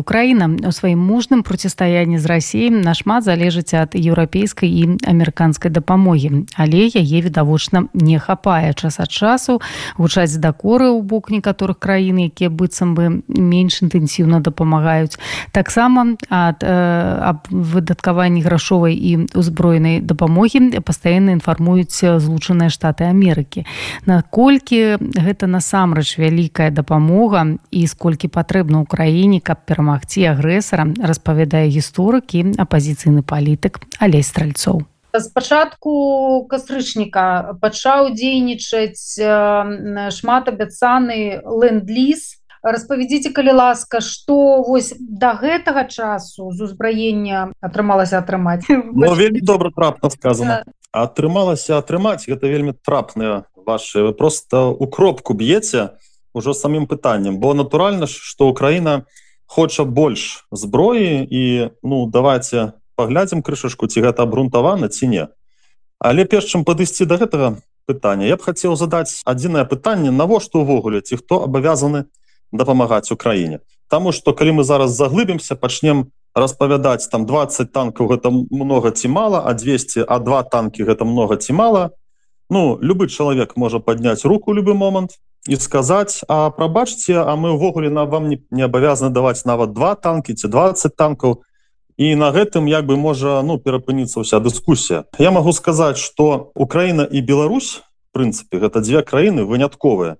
Украіна у сваім мужным процістаянні з рассіяй нашмат залежыць ад еўрапейскай і амерыканскай дапамогі але яе відавочна не хапае час ад часу гучаць дакоры ў бок некаторых краін якія быццам бы менш інтэнсіўна дапамагаюць таксама ад э, аб выдаткаванні грашовай і узброенай дапамогі пастаянна інфармуюць злучаныя штаты Амерыкі наколькі гэта насамрэч вялікая дапамога і сколькі патрэбна ў краіне каб перамагаць перамагці агрэсара распавядае гісторык і апазіцыйны палітык алей стральцоў. З пачатку кастрычніка пачаў дзейнічаць шмат абяцаны ленд-ліз. Распавядзіце калі ласка што вось да гэтага часу з узбраення атрымалася атрымаць? Ну, вельмі добра трапна сказано атрымалася атрымаць гэта вельмі трапныя ваши вы просто у кропку б'еце ўжо самім пытаннем бо натуральна ж што Украіна хоча больш зброі і ну давайте паглядзім крышашку ці гэта абрунтавана ці не. Але перш чым падысці до гэтага пытання я б хацеў задаць адзінае пытанне навошта увогуле ці хто абавязаны дапамагаць украіне? Таму что калі мы зараз заглыбімся пачнем распавядаць там 20 танкаў гэта много ці мала а 200 а два танки гэта много ці мала ну любы чалавек можа подняць руку любы момант і сказаць а прабачце а мы ўвогуле на вам не, не абавязаны даваць нават два танки ці 20 танкаў і на гэтым як бы можа ну перапыніцца ўся дыскусія. Я могу сказаць что Украіна і Беларусь прынцыпе гэта дзве краіны вынятковыя.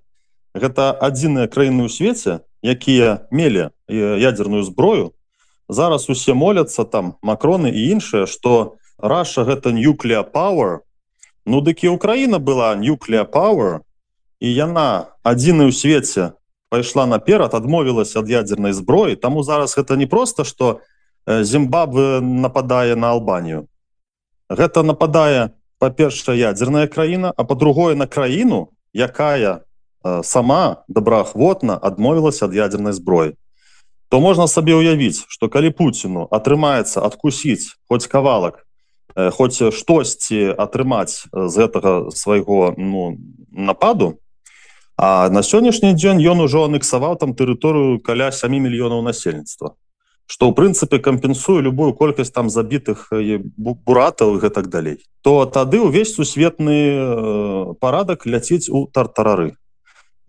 Гэта адзіныя краіны ў свеце якія мелі ядерную зброю. Зараз усе моляцца там макроны і іншыя что раша гэта нюклея power ну дык і Украіна была нюклея power і яна адзіны ў свеце пайшла наперад адмовілася ад ядзернай зброі. Таму зараз гэта не просто что Зімбабве нападае на Албанію. Гэта нападае па-першая ядзерная краіна а по-другое на краіну якая сама добраахвотна адмовілася ад ядерной зброі. То можна сабе ўявіць что калі Пуціну атрымаецца адкусіць хоць кавалак хоць штосьці атрымаць з гэтага свайго ну, нападу А на сённяшні дзень ён ужо анексаваў там тэрыторыю каля 7 мільёнаў насельніцтва што ў прынцыпе кампенсуе любую колькасць там забітых буратаў і гэтак далей. То тады ўвесь сусветны парадак ляціць у тартарары.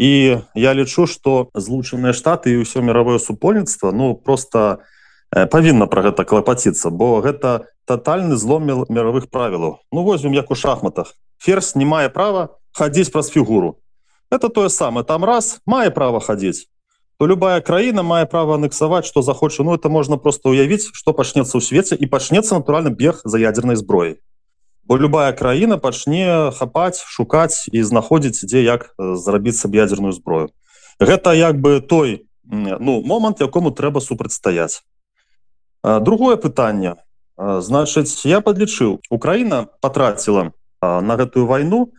І я лічу што злучаныя штаты і ўсё мировое супольніцтва ну просто павінна пра гэта клапаціцца бо гэта тотальны злом мировых правілаў. Ну возьмем як у шахматах. Ферзь не мае права хадзіць праз фігуру это тое самае там раз мае права хадзіць то любая краіна мае права анексаваць что захочу ну это можна просто уявіць что пачнецца ў свеце і пачнецца натуральны бег за ядерной зброі бо любая краіна пачне хапаць шукаць і знаходзіць дзе як зрабіцца б ядерную зброю гэта як бы той ну момант якому трэба супрацьстаяць. Другое пытанне. Значыць я подлічыў Украіна потратила на гэтую войну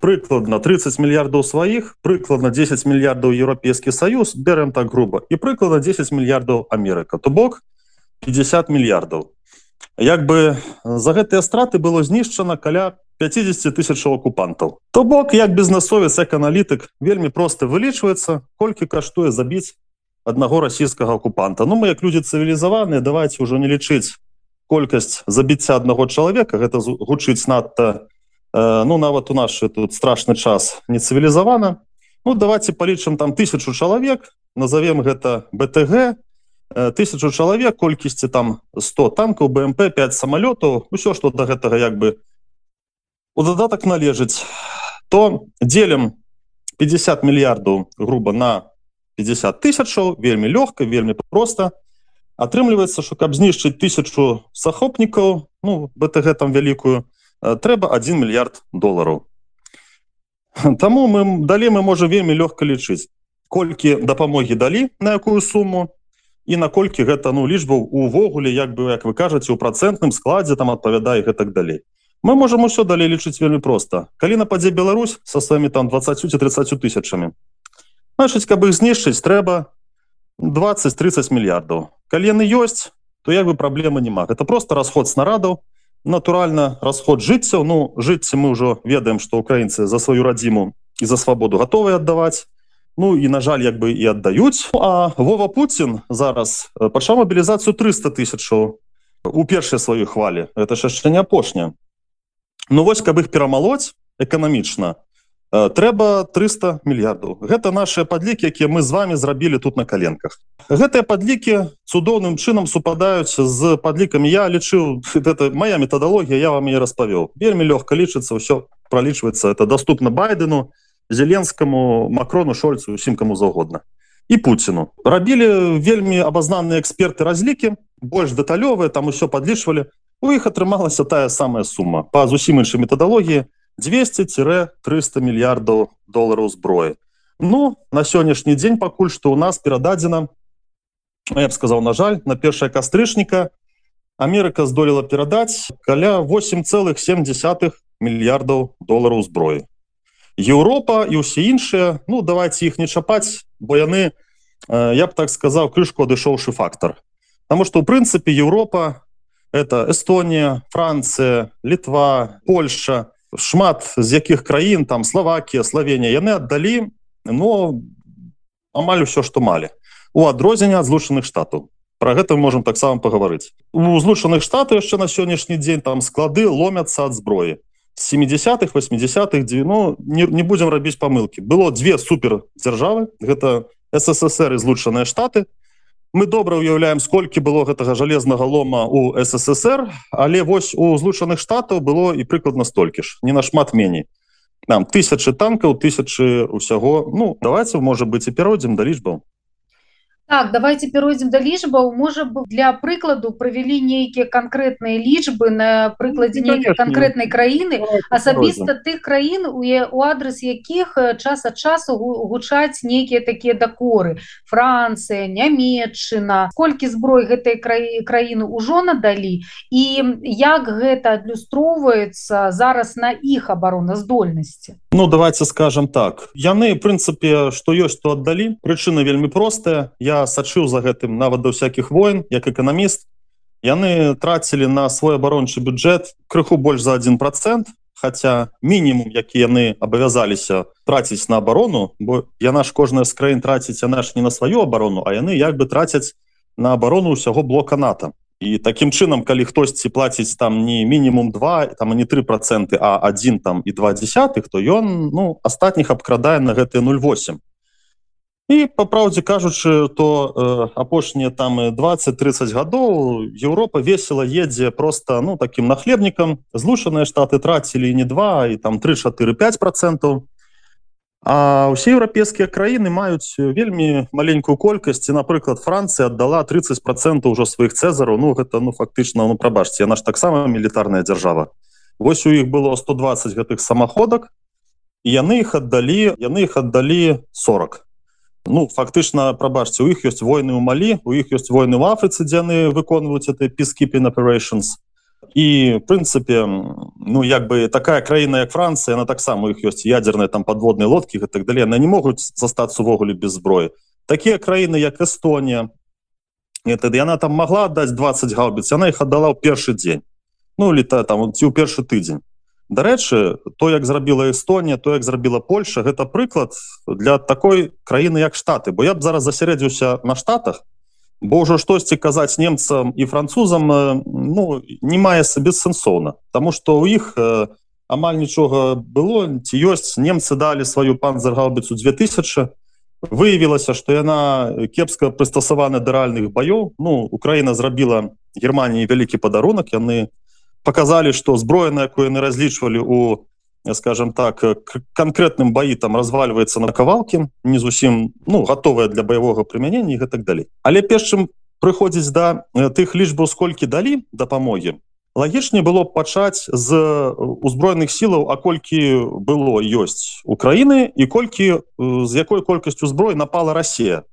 прыкладна 30 мільярдаў сваіх прыкладна 10 мільярдаў еўрапейскі саюз бярем так грубо і прыкладна 10 мільярдаў Амерыка то бок 50 мільярдаў як бы за гэтыя страты было знішчана каля 50 тысяч акупантаў то бок як бізнесовец як аналітык вельмі просто вылічваецца колькі каштуе забіць аднаго расійскага окупанта Ну мы як людзі цывілізаваныя давайте ўжо не лічыць колькасць забіцця аднаго чалавека гэта гучыць надта Э, ну нават у наш тут страшны час не цывілізавана Ну давайте палічым там тысячу чалавек назовем гэта БТГ э, тысячу чалавек колькісці там 100 танкаў БМП 5 самолетаў усё что до гэтага як бы у дадатак належыць то делим 50 мільярдаў грубо на 50 тысячаў вельмі лёгка вельмі просто атрымліваецца что каб знішчыць тысячу сахопнікаў ну БТГ там вялікую то Э, трэба 1 мільярд долараў Таму мы далей мы можа вельмі лёгка лічыць колькі дапамогі далі на якую суму і наколькі гэта ну лічбаў увогуле як бы як вы кажаце у працэнтным складзе там адпавядае гэтак далей мы можемм усё далей лічыць вельмі проста калі нападзе Беларусь со сваімі там 20 30 тысячамі значыць каб іх знішчыць трэба 20-30 мільярдаў калі яны ёсць то як бы праблемы няма это просто расход снарадаў натуральна расход жыццяў. Ну жыцці мы ўжо ведаем што украінцы за сваю радзіму і за свабоду гатовы аддаваць. Ну і на жаль як бы і аддаюць. А Вова Путін зараз пачаў мабілізацыю 300 тысячаў у першай сваёй хвалі. Это ж яшчэ не апошня Ну вось каб іх перамалоць эканамічна трэба 300 мільярдаў гэта наши падлікі якія мы з вами зрабілі тут на каленках. Гэтыя падлікі цудоўным чынам супадаюць з падлікамі. Я лічыў это моя метадалогія я вам і распавёў. Вельмі лёгка лічыцца ўсё пролічваецца это доступна байдену зеленскаму макрону шольцу усім каму заўгодна. І пуціну. Рабілі вельмі абазнаныя эксперты разлікі больш дэталёвыя там усё падлічвалі. У іх атрымалася тая самая сума. Па зусім іншай метадалогіі 200-300 мільярдаў долараў зброі Ну на сённяшні дзень пакуль што у нас перададзена я б сказаў на жаль на першае кастрычніка Амерыка здолела перадаць каля 8,7 мільярдаў долараў зброі Еўропа і ўсе іншыя Ну давайте іх не чапаць бо яны я б так сказаў крышку адышоўшы фактор Таму што ў прынцыпе Еўропа это Эстонія Францыя Літва Польша шмат з якіх краін там Словакія Славенія яны аддалі но амаль усё што малі. У адрозненне ад злучаных штатаў. Про гэта можем таксама пагаварыць. У злучаных штаты яшчэ на сённяшні дзень там склады ломяцца ад зброі. 70-х 80-х 90 не, не будем рабіць памылки было две супер дзяржавы. Гэта ссср і злучаныя штаты мы добра уяўляем сколькі было гэтага жалезнага лома у ссср але вось у злучаных штатаў было і прыкладна столькі ж не нашмат меней. Нам тысячи танкаў тысячи усяго. Ну давайте можа быть і перайдзем да лічбаў Так, давайте перайдзем да лічбаў. Можа бы для прыкладу правялі нейкія канкрэтныя лічбы на прыкладзе ну, нейкай канкрэтнай краіны асабіста тых краін у у адрес якіх час ад часу гучаць нейкія такія дакоры Францыя нямметчына колькі зброй гэтай краі краіны ўжо надалі і як гэта адлюстроўваецца зараз на іх абароназдольнасці Ну давайте скажем так. Яны прынцыпе што ёсць то аддалі. Прычына вельмі простая. Я сачыў за гэтым нават да ўсякіх войн як эканаміст. Яны трацілі на свой абарончы бюджэт крыху больш за один процент хотя мінімум які яны абавязаліся траціць на абарону бо яна ж кожная з краін траціць яна ж не на сваю абарону а яны як бы трацяць на абарону ўсяго блока нато і таким чынам калі хтосьці плаціць там не мінімум 2 там не три проценты а один там і два десятых то ён ну астатніх абкрадае на гэтые 08 і по праўдзе кажучы то э, апошнія там 20-30 гадоў Еўропа весело едзе просто ну таким нахлебнікам. Злучаныя штаты трацілі не два і там 3-4-5 процентов а ўсе еўрапейскія краіны маюць вельмі маленькую колькасць напрыклад Францыя аддала 30 процентов ўжо сваіх цезараў ну гэта ну фактычна ну прабачце наш таксама мілітарная дзяржава. Вось у іх было 120 гэтых самаходак і яны іх аддалі яны іх аддалі 40 ну фактычна прабачце у іх ёсць войны ў малі у іх ёсць войны в афрыцы дзе яны выконваюць это peacekeeping operations і прынцыпе ну як бы такая краіна як Францыя она таксама іх ёсць ядерныя там подводныя лодкі так далее на не могуць застацца увогуле без зброі такія краіны як Эстонія это яна там могла аддаць 20 гаубіц она іх аддала ў першы дзень ну лета там ці ў першы тыдзень Дарэчы то як зрабіла Эстонія то як зрабіла Польша гэта прыклад для такой краіны як штаты. Бо я б зараз засярэдзіўся на штатах бо ўжо штосьці казаць немцам і французам ну не мае сабе сэнсоўна. Таму што ў іх амаль нічога было ці ёсць. Немцы далі сваю панзаргаубіцу 2000 выявілася што яна кепска прыстасавана да рэальных баёў. Ну Украіна зрабіла Геррманіі вялікі падарунак. Яны показалі что зброя на якую яны разлічвалі у скажем так конкретным баі там разваливается на кавалки не зусім ну готовая для боевого прымянення і так далей але першым прыходзіць да тых лічбаў сколькі далі дапамогі лагічней было пачаць з узброеных сілаў а колькі было ёсць Украіны і колькі з якой колькасцю зброі напала Россия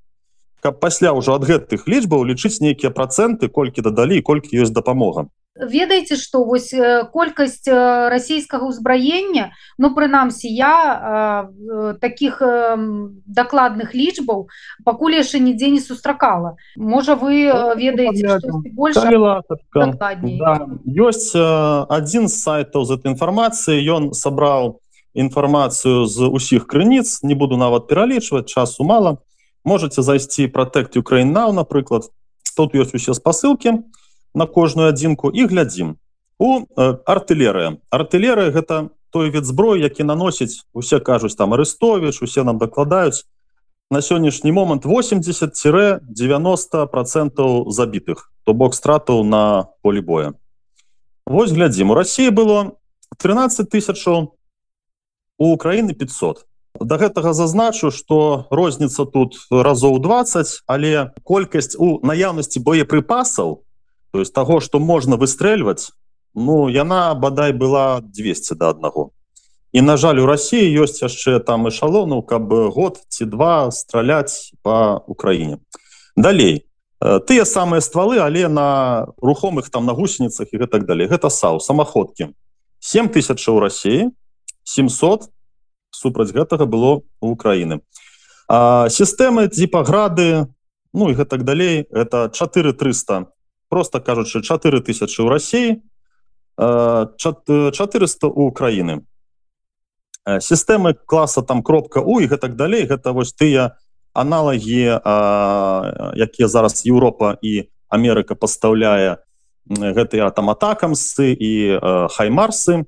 каб пасля ўжо ад гэтых лічбаў лічыць нейкія працэнты колькі дадалі колькі ёсць дапамога ведаеце что вось колькасць расійскага ўзбраення ну прынамсі я э, таких э, дакладных лічбаў пакуль яшчэ нідзе не сустракала. Можа вы ведаеце больше да. ёсць адзін з сайтаў з этой інфармацыі ён сабраў інфармацыю з усіх крыніц. Не буду нават пералічваць часу мала. Можете зайсці протэкт украінаў напрыклад. Тут ёсць усе спасылкі на кожную адзінку і глядзім. У э, артылерыя. Артылерыя гэта той від зброй які наносіць усе кажуць там арестович усе нам дакладаюць на сённяшні момант 80-90 процентаў забітых то бок стратаў на полі боя. Вось глядзім. У Росіі было 13 тысячаў у Украіны 500 да гэтага зазначу что розніца тут разоў 20 але колькасць у наяўнасці боепрыпасаў то есть того что можна выстрэльваць ну яна бадай была 200 до аднаго і на жаль у Росіі ёсць яшчэ там эшалону каб год ці два страляць по Украіне далей. Тыя самыя ствалы але на рухомых там на гусеніцах і гэтак далей. Гэта сау самаходкі. 7000 у Росіі 700 супраць гэтага было у Украіны. Сістэмы типаграды ну і гэтак далей это 4300 просто кажучы 4000 у Росіі 400 у Украіны сістэмы класа там кропка у і гэтак далей гэта вось тыя аналагі якія зараз Еўропа і Амерыка пастаўляе гэтыя там атакамсы і хаймарсы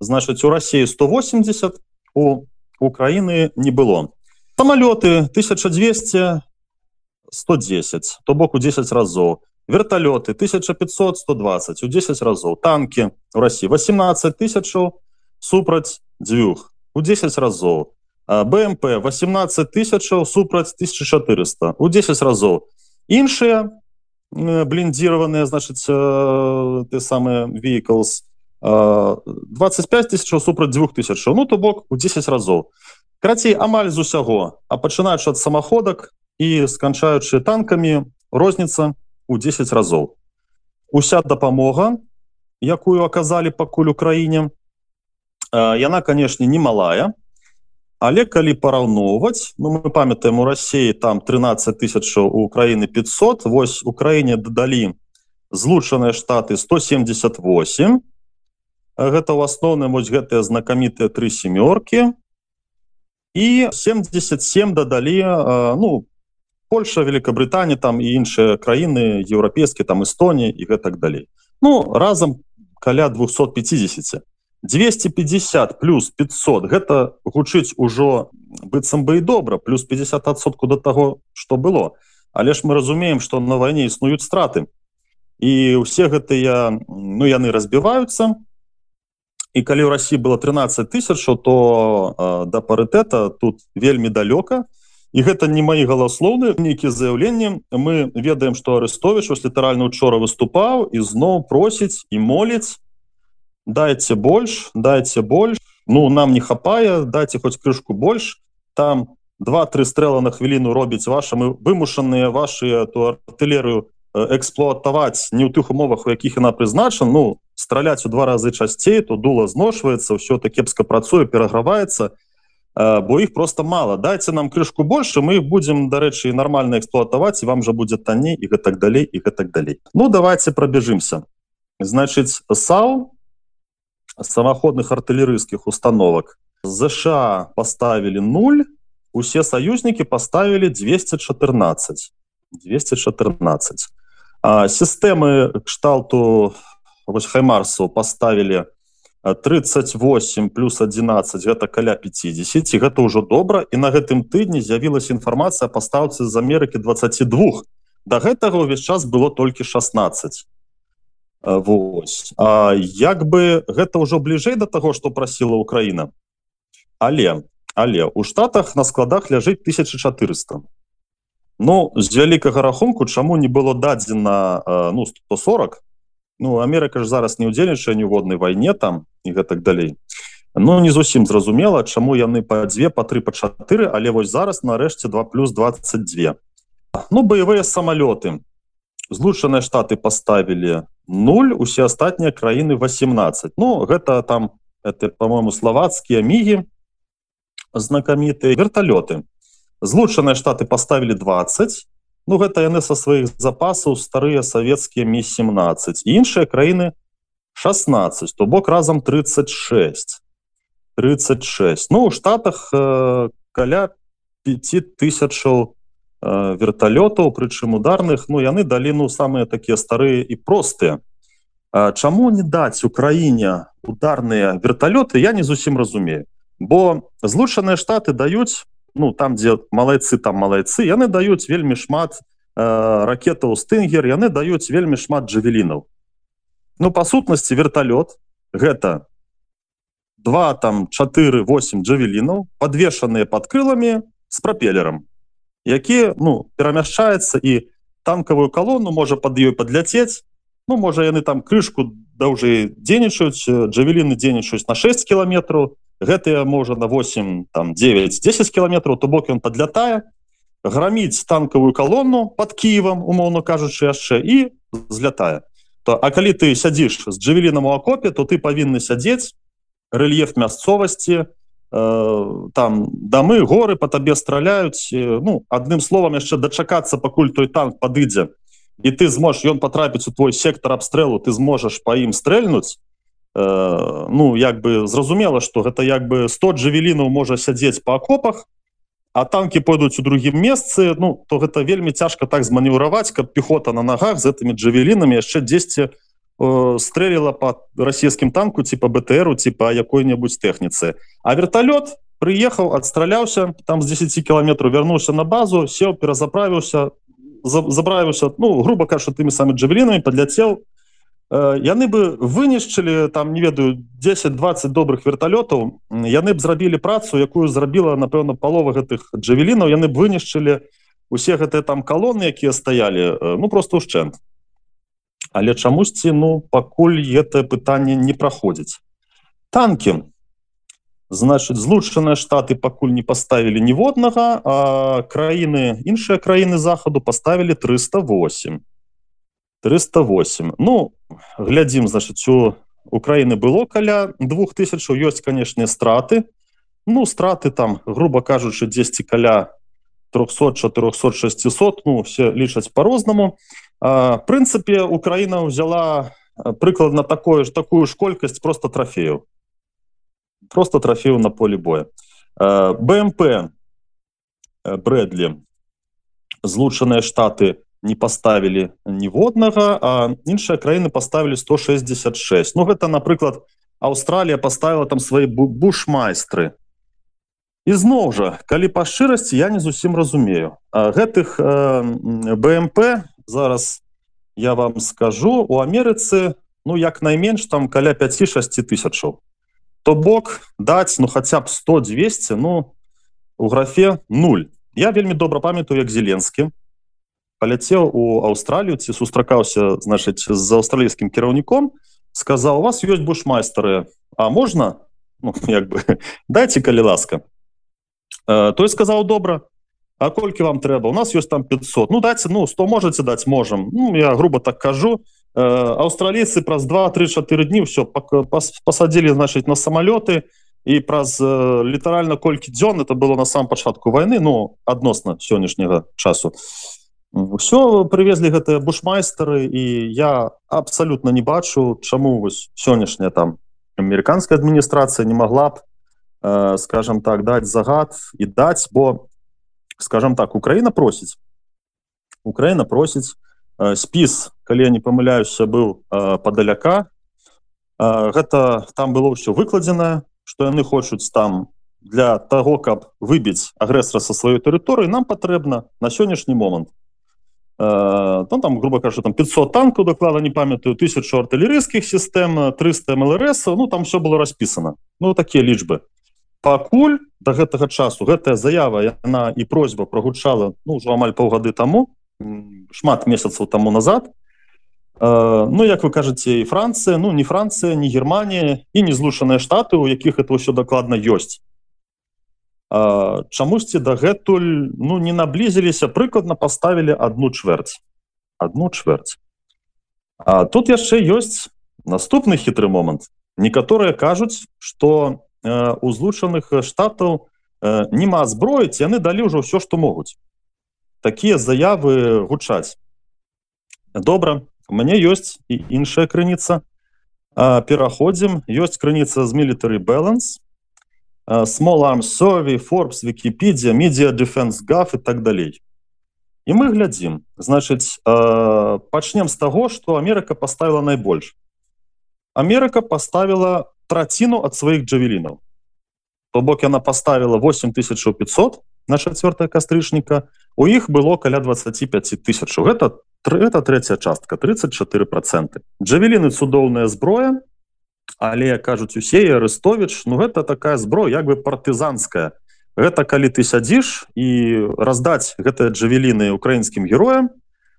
значыць у Росіі 180 у Украіны не было самолеты 1200 110 то бок у 10 разоў вертолеты 1500 120 у 10 разоў танки у России 18 тысячаў супраць дзвюх у 10 разоў БМП 18 тысячаў супраць 1400 у 10 разоў іншыя блиндзіраваныя значыць ты самыя vehicles 25 тысяч супраць 2000 ну то бок у 10 разоў крацей амаль з усяго. А пачынаючы ад самаходак і сканчаючы танкамі розніца у 10 разоў. Уся дапамога якую аказалі пакуль украіне яна канешне немалая але калі параўноўваць ну, мы памятаем у рассеі там 13 тысяч у украіны 500 вось украіне дадалі злучаныя штаты 178 гэта ў асноўным вось гэтыя знакамітыя тры семёркі і 77 дадалі ну Польша Великабрытанія там і іншыя краіны еўрапейскія там Эстонія і гэтак далей Ну разам каля 250 250 плюс 500 гэта гучыць ужо быццам бы і добра плюс 50сотку до таго что было. Але ж мы разумеем что на вайне існуюць страты. І усе гэтыя ну яны разбіваюцца і калі ў Росіі было 13 тысяч то э, да парытэта тут вельмі далёка і гэта не мои галаслоўны нейкія заяўленні. Мы ведаем что арестович ось літаральна учора выступаў і зноў просіць і моліць дайте больш дайте больш ну нам не хапае дайте хоть крышку больш. Там два-тры стрэлы на хвіліну робіць ваша мы вымушаныя ваши ту артылерыю эксплуатаваць не ў тых умовах у якіх яна прызначана. Ну страляць у два разы часцей то дула зношваецца ўсё так кепска працуе пераграваецца. і бо іх просто мало. Дайте нам крышку больше мы будем дарэчы нормально эксплуатаваць вам же будет танней і гэтак далей і гэтак далей ну давайте пробежимся значит сау самоходных артылерыйскіх установок. ЗША поставили 0 усе союзники поставили 214 214 сістэмы кшталту хаймарсу поставили 38 плюс 11 гэта каля 50 і гэта ўжо добра. І на гэтым тыдні з'явілася інфармацыя пастаўцы з Амерыкі 22 да гэтага ўвесь час было толькі 16 Вось. А як бы гэта ўжо бліжэй да таго што прасіла Украіна? Але але у штатах на складах ляжыць 1400 Ну з вялікага рахунку чаму не было дадзена ну 140 Ну Амерыка ж зараз не ўдзельнічае ніводнай вайне там і гэтак далей. Ну не зусім зразумела чаму яны па дзве па тры па чатыры але вось зараз нарэшце 2 плюс 22 ну баявыя самолеты злучаныя штаты поставілі 0 усе астатнія краіны 18 Ну гэта там это по-моему словацкія мігі знакамітыя верталёты. Злучаныя штаты поставілі 20 Ну гэта яны са сваіх запасаў старыя савецкія мі 17 іншыя краіны 16 то бок разам 36 36 Ну у штатах э, каля 5000 э, верталётаў прычым ударных. Ну яны далі ну самыя такія старыя і простыя. Чаму не даць украіне ударныя верталёты я не зусім разумею. Бо злучаныя штаты даюць ну там дзе малайцы там малайцы яны даюць вельмі шмат э, ракетаў стынгер яны даюць вельмі шмат джавелінаў ну па сутнасці верталёт гэта два там 48 джавелінаў подвешаныя под крыламі с пропелером які ну перамяшчаецца і танкавую колонну можа под ёй подляцець ну можа яны там крышку даўжэй дзейнічаюць джавеліны дзейнічаюць на 6 кіламетраў гэтыя можа на 8 там 9 10 кіламетраў то бок ён подлятае граміць танкавую колонну под кіевам умоўно кажучы яшчэ і злятае. То а калі ты сядзіш з джавеліном у акопе то ты павінны сядзець рэльеф мясцовасці э, там дамы горы по табе страляюць э, ну адным словам яшчэ дачакацца пакуль той танк падыдзе і ты зможешь ён потрапіць у твой сектор абстрэлу ты зможаш по ім стрэльнуць ну як бы зразумела что гэта як бы 100 джавелінаў можа сядзець по акопах а танки пойдуць у другім месцы ну то гэта вельмі цяжка так зманеўраваць каб пехота на нагах з этими джавелінамі яшчэ 10 э, стрэліла по расійскім танку типа бтру типа якой-небудзь тэхніцы а верталёт прыехаў адстраляўся там з 10 кіламетраў вярнуўся на базу сеў перазаправіўся забравіўся ну грубо кажа тымі самі джавелінамі падляцеў яны бы вынішчылі там не ведаю 10-20 добрых верталётаў. Яны б зрабілі працу якую зрабіла напэўна палова гэтых джавелінаў. Яны б вынішчылі усе гэтыя там калоны якія стаялі ну просто ушчэнт але чамусьці ну пакуль гэтае пытанне не праходзіць. Танки значит злучаныя штаты пакуль не поставілі ніводнага краіны іншыя краіны захаду поставілі 308 308 ну глядзім значит у украины было каля двух тысяч ёсць канешне страты. Ну страты там грубо кажучы 10 каля 300 400 600 ну все лічаць по-рознаму прынцыпе украина взяла прыкладна такое ж такую ж колькасць просто трофею просто трофею на поле боя. Бмп брэдлі злучаныя штаты не поставілі ніводнага а іншыя краіны поставілі 166 Ну гэта напрыклад Аўстралія поставила там свои бушмайстры. Ізноў жа калі па шчырасці я не зусім разумею. А гэтых э, бмп зараз я вам скажу у Амерыцы ну як найменш там каля 5-6 тысячаў. То бок даць ну хотя б 100 200 ну у графе 0 я вельмі добра памятаю як зеленскі паляцеў у Аўстралію ці сустракаўся значыць з аўстралійскім кіраўніком сказаў у вас ёсць бушмайстары А можна ну, як бы дайте калі ласка э, той сказаў добра А колькі вам трэба у нас ёсць там 500 ну дайте ну 100 можете даць можам ну, я грубо так кажу э, аўстралійцы праз 2-3-4 дні все пасадзілі значыць на самалёты і праз э, літаральна колькі дзён это было на сам пачатку войны ну адносна сённяшняга часу. і все привезли гэтыя бушмайстары і я абсолютно не бачу чаму вось сённяшняя там американская адміністрацыя не могла б э, скажем так дать загад і даць бо скажем так украина просіць. Украина просіць э, спіс калі я не памыляюся быў э, падаляка. Э, гэта там было ўсё выкладзена что яны хочуць там для того каб выбіць агрэсара со сваёй тэрыторыі нам патрэбна на сённяшні момант ну, там грубо кажу там 500 танкаў доклада не памятаю тысячу артылерыйскіх сістэм 300 млрс ну там все было распісана ну такія лічбы. Пакуль до да гэтага часу гэтая заява яна і просьба прогучала ну ўжо амаль паўгады таму шмат месяцаў таму назад. Ну як вы кажаце і Францыя ну не Францыя не Германія і не злучаныя штаты у якіх это ўсё дакладна ёсць чамусьці дагэтуль ну не наблізіліся прыкладна паставілі одну чвэрць. Одну чвэрць. А тут яшчэ ёсць наступны хітры момант. Некаторыя кажуць что у злучаных штатаў нема зброіць яны далі ўжо ўсё што могуць. Такія заявы гучаць. Добра у мяне ёсць і іншая крыніца. Пераходзім. Ёсць крыніца з military balance small arm survey forbes википедия media defense gaf и так далей. І мы глядзім значыць э, пачнем з таго что Амерыка поставила найбольш Амерыка поставила траціну ад сваіх джавелінаў то бок яна поставила 8500 на 4 кастрычніка у іх было каля 25 тысяч. Гэта это третья частка 34 проценты джавеліны цудоўная зброя але кажуць усе арестович Ну гэта такая зброя як бы партызанская. Гэта калі ты сядзіш і раздаць гэтыя джавеліны украінскім героям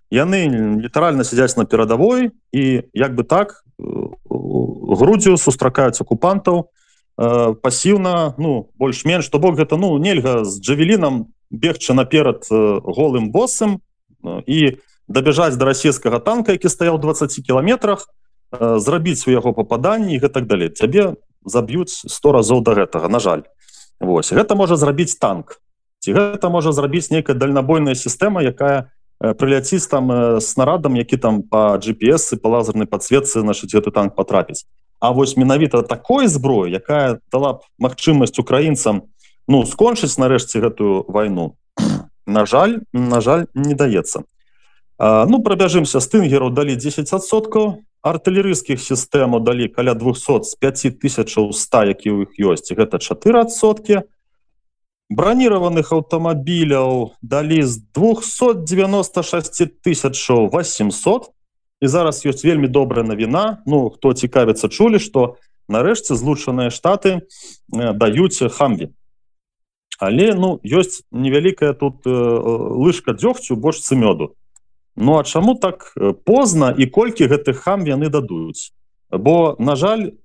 яны літаральна сядзяць на перадавой і як бы так грудзю сустракаюць акупантаў э, пасіўна ну больш-менш то бок гэта ну нельга з джавелінам бегчы наперад э, голым боссам э, і дабяжаць до расійскага танка які стаяў 20 кіламетрах э, зрабіць у яго пападанні гэтак далей. Цябе заб'юць 100 разоў до гэтага на жаль. Вось. Гэта можа зрабіць танк. Ці гэта можа зрабіць нейкая дальнабойная сістэма якая прыляціць там снарадам які там по GPS і по лазернай подсветцы значит гэты танк потрапіць А вось менавіта такой зброю якая дала б магчымасць украінцам ну скончыць нарэшце гэтую войну на жаль на жаль не даецца ну пробяжымся стынгеру далі 10соткаў артылерыйскіх сістэмаў далі каля 200 з 5100 які ў іх ёсць гэта 4сотки бронированных аўтамабіляў далі з 296 тысяч 800 і зараз ёсць вельмі добрая навіна Ну хто цікавіцца чулі что нарэшце злучаныя штаты даюць хамві але ну ёсць невялікая тут э, лыжка дзёгцю больш цымёду Ну а чаму так позна і колькі гэтых хам яны дадуюць? Бо на жаль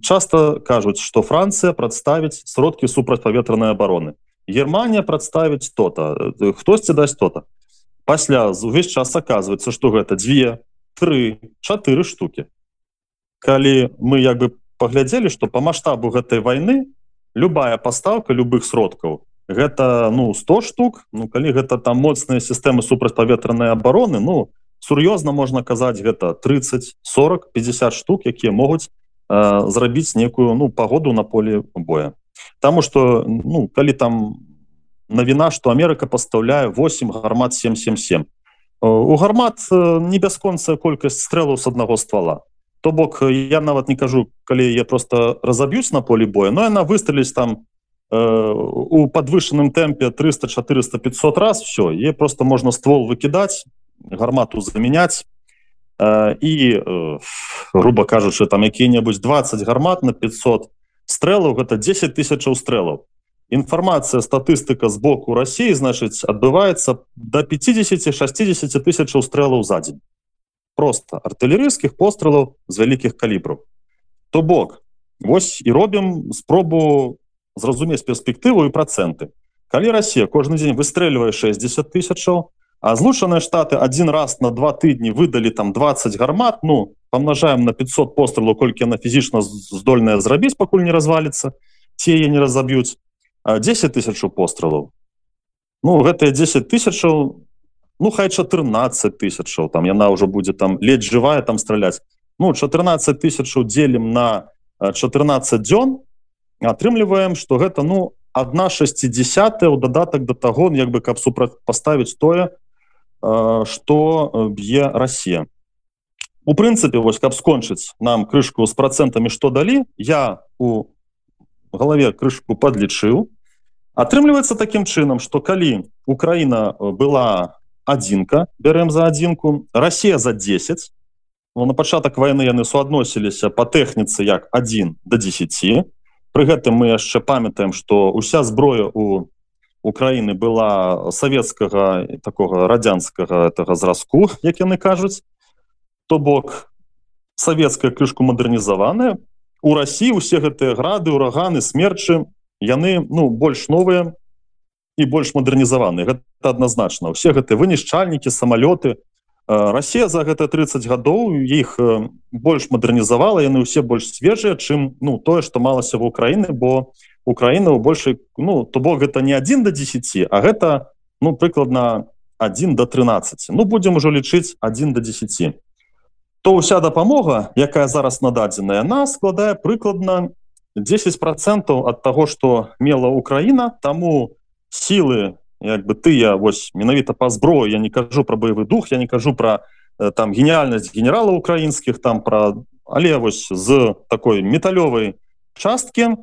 часто кажуць что Францыя прадставіць сродкі супрацьпаветранай обороны Германія прадставіць то-то хтосьці дасць то-то. Пасля увесь час оказывается что гэта две три чатыры штуки калі мы як бы паглядзелі что по маштабу гэтай войны любая пастаўка любых сродкаў гэта ну 100 штук. Ну калі гэта там моцныя сістэмы супрацьпаветранай обороны ну сур'ёзна можна казаць гэта 30 40 50 штук якія могуць э, зрабіць некую ну погоду на поле боя. Таму что ну калі там навіна что Амерыка пастаўляе 8 гармат 777 у гармат не бясконцая колькасць стрэлаў с аднаго ствола то бок я нават не кажу калі я просто разаб'юсь на поле боя но яна выстреліць там у подвышенным темпе 300 400 500 раз все е просто можно ствол выкидать гармату заменять і грубо кажучы там які-небудзь 20 гармат на 500 стрэлаў гэта 10 тысяч стрэлаў інфармацыя статыстыка з боку Росіі значыць адбываецца до 50-60 тысяч стрэлаў за дзень просто артылерыйскіх пострелаў з вялікіх калібраў то бок Вось і робім спробу зразумець перспектыву і проценты калі Россия кожны дзень выстрэльвае 60 тысячаў а злучаныя штаты один раз на два тыдні выдалі там 20 гармат ну помножаем на 500 пострелу колькі она фізічна здольная зрабіць пакуль не развалится те не разоб'юць 10 тысяч пострелаў ну гэтые 10 тысячаў ну хай 14 тысячаў там яна уже будет там ледь живая там стрелять ну 14 тысяч делим на 14 дзён атрымліваем что гэта ну одна 60 у дадатак до таго як бы каб супрацьпаставіць тое что б'е Россия у прынцыпе вось каб скончыць нам крышку с процентами что далі я у голове крышку подлічыў атрымліваецца таким чынам что калі Украина была адзінка бярем за адзінку Россия за 10 ну, на пачатак войны яны суадносіліся по тэхніцы як 1 до 10 Пры гэтым мы яшчэ памятаем что уся зброя у Украіны была савецкага такого радзянскага этого зразку як яны кажуць. То бок савецкая крышку мадэрнізаваная. У Росіі усе гэтыя грады ураганы смерчы яны ну больш новыя і больш мадэрнізаваны гэта адназначна. Усе гэты вынішчальнікі самалёты Расія за гэта 30 гадоў іх больш мадэрнізавала яны ўсе больш свежыя чым ну тое што малася в Украіны бо Украіна у большай ну то бок гэта не один до 10 а гэта ну прыкладна 1 до 13 ну будем ужо лічыць 1 до 10 то ўся дапамога якая зараз нададзеная на складае прыкладна 10 процентов от того что мела Украіна тому сілы як бы тыя вось менавіта па зброю я не кажу про баявы дух я не кажу про там гениальнасць генерала украінскіх там про але вось з такой металёвай частки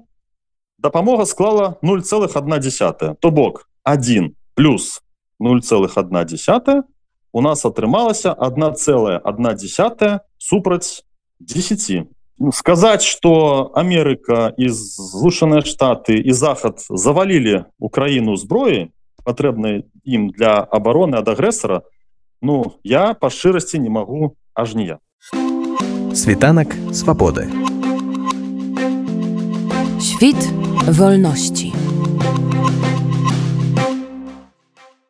дапамога склала 0,1 то бок 1 плюс 0,1 у нас атрымалася 1,1 супраць 10 ну, сказаць что Амерыка і злучаныя штаты і захад завалілі украіну зброі патрэбнай ім для обороны ад агрэсара Ну я па шчырасці не магу аж ніяк світанак свабоды Świt wolności.